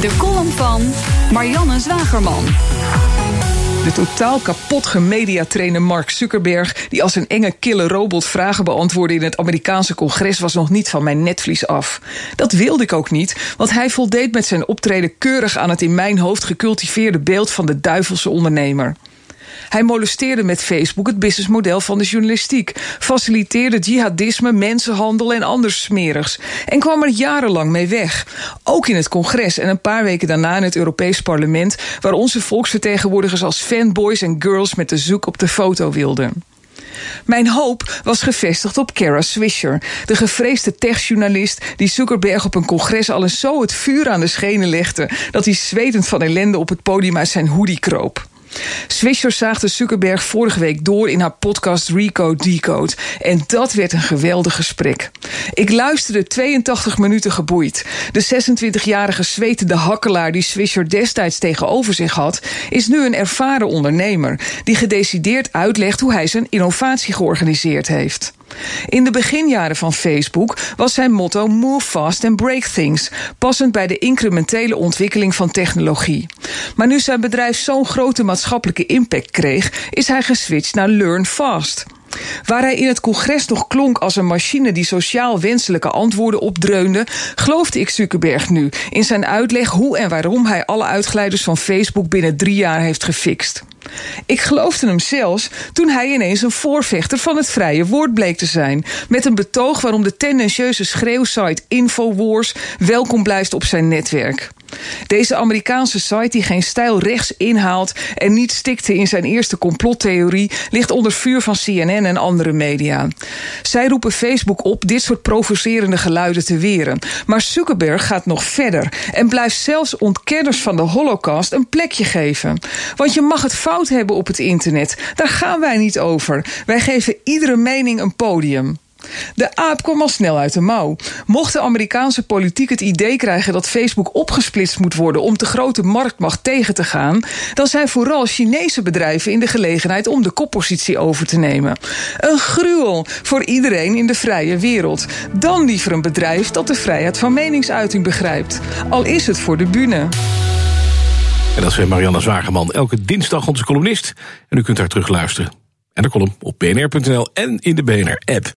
De column van Marianne Zwagerman. De totaal kapot gemediatrainer Mark Zuckerberg, die als een enge kille robot vragen beantwoordde in het Amerikaanse congres, was nog niet van mijn netvlies af. Dat wilde ik ook niet, want hij voldeed met zijn optreden keurig aan het in mijn hoofd gecultiveerde beeld van de duivelse ondernemer. Hij molesteerde met Facebook het businessmodel van de journalistiek, faciliteerde jihadisme, mensenhandel en anders smerigs en kwam er jarenlang mee weg. Ook in het congres en een paar weken daarna in het Europees Parlement, waar onze volksvertegenwoordigers als fanboys en girls met de zoek op de foto wilden. Mijn hoop was gevestigd op Kara Swisher, de gevreesde techjournalist die Zuckerberg op een congres al eens zo het vuur aan de schenen legde dat hij zwetend van ellende op het podium uit zijn hoodie kroop. Swisher zaagde Zuckerberg vorige week door in haar podcast Recode Decode. En dat werd een geweldig gesprek. Ik luisterde 82 minuten geboeid. De 26-jarige zwetende hakkelaar die Swisher destijds tegenover zich had, is nu een ervaren ondernemer die gedecideerd uitlegt hoe hij zijn innovatie georganiseerd heeft. In de beginjaren van Facebook was zijn motto Move fast and break things, passend bij de incrementele ontwikkeling van technologie. Maar nu zijn bedrijf zo'n grote maatschappelijke impact kreeg, is hij geswitcht naar Learn fast. Waar hij in het congres nog klonk als een machine die sociaal wenselijke antwoorden opdreunde, geloofde ik Zuckerberg nu in zijn uitleg hoe en waarom hij alle uitglijders van Facebook binnen drie jaar heeft gefixt. Ik geloofde hem zelfs toen hij ineens een voorvechter van het vrije woord bleek te zijn. Met een betoog waarom de tendentieuze schreeuwsite Infowars welkom blijft op zijn netwerk. Deze Amerikaanse site die geen stijl rechts inhaalt en niet stikte in zijn eerste complottheorie, ligt onder vuur van CNN en andere media. Zij roepen Facebook op dit soort provocerende geluiden te weren. Maar Zuckerberg gaat nog verder en blijft zelfs ontkenners van de Holocaust een plekje geven. Want je mag het fout hebben op het internet. Daar gaan wij niet over. Wij geven iedere mening een podium. De aap kwam al snel uit de mouw. Mocht de Amerikaanse politiek het idee krijgen dat Facebook opgesplitst moet worden om de grote marktmacht tegen te gaan, dan zijn vooral Chinese bedrijven in de gelegenheid om de koppositie over te nemen. Een gruwel voor iedereen in de vrije wereld. Dan liever een bedrijf dat de vrijheid van meningsuiting begrijpt. Al is het voor de bühne. En dat is Marianne Zwageman, elke dinsdag onze columnist. En u kunt haar terugluisteren. En de column op bnr.nl en in de BNR-app.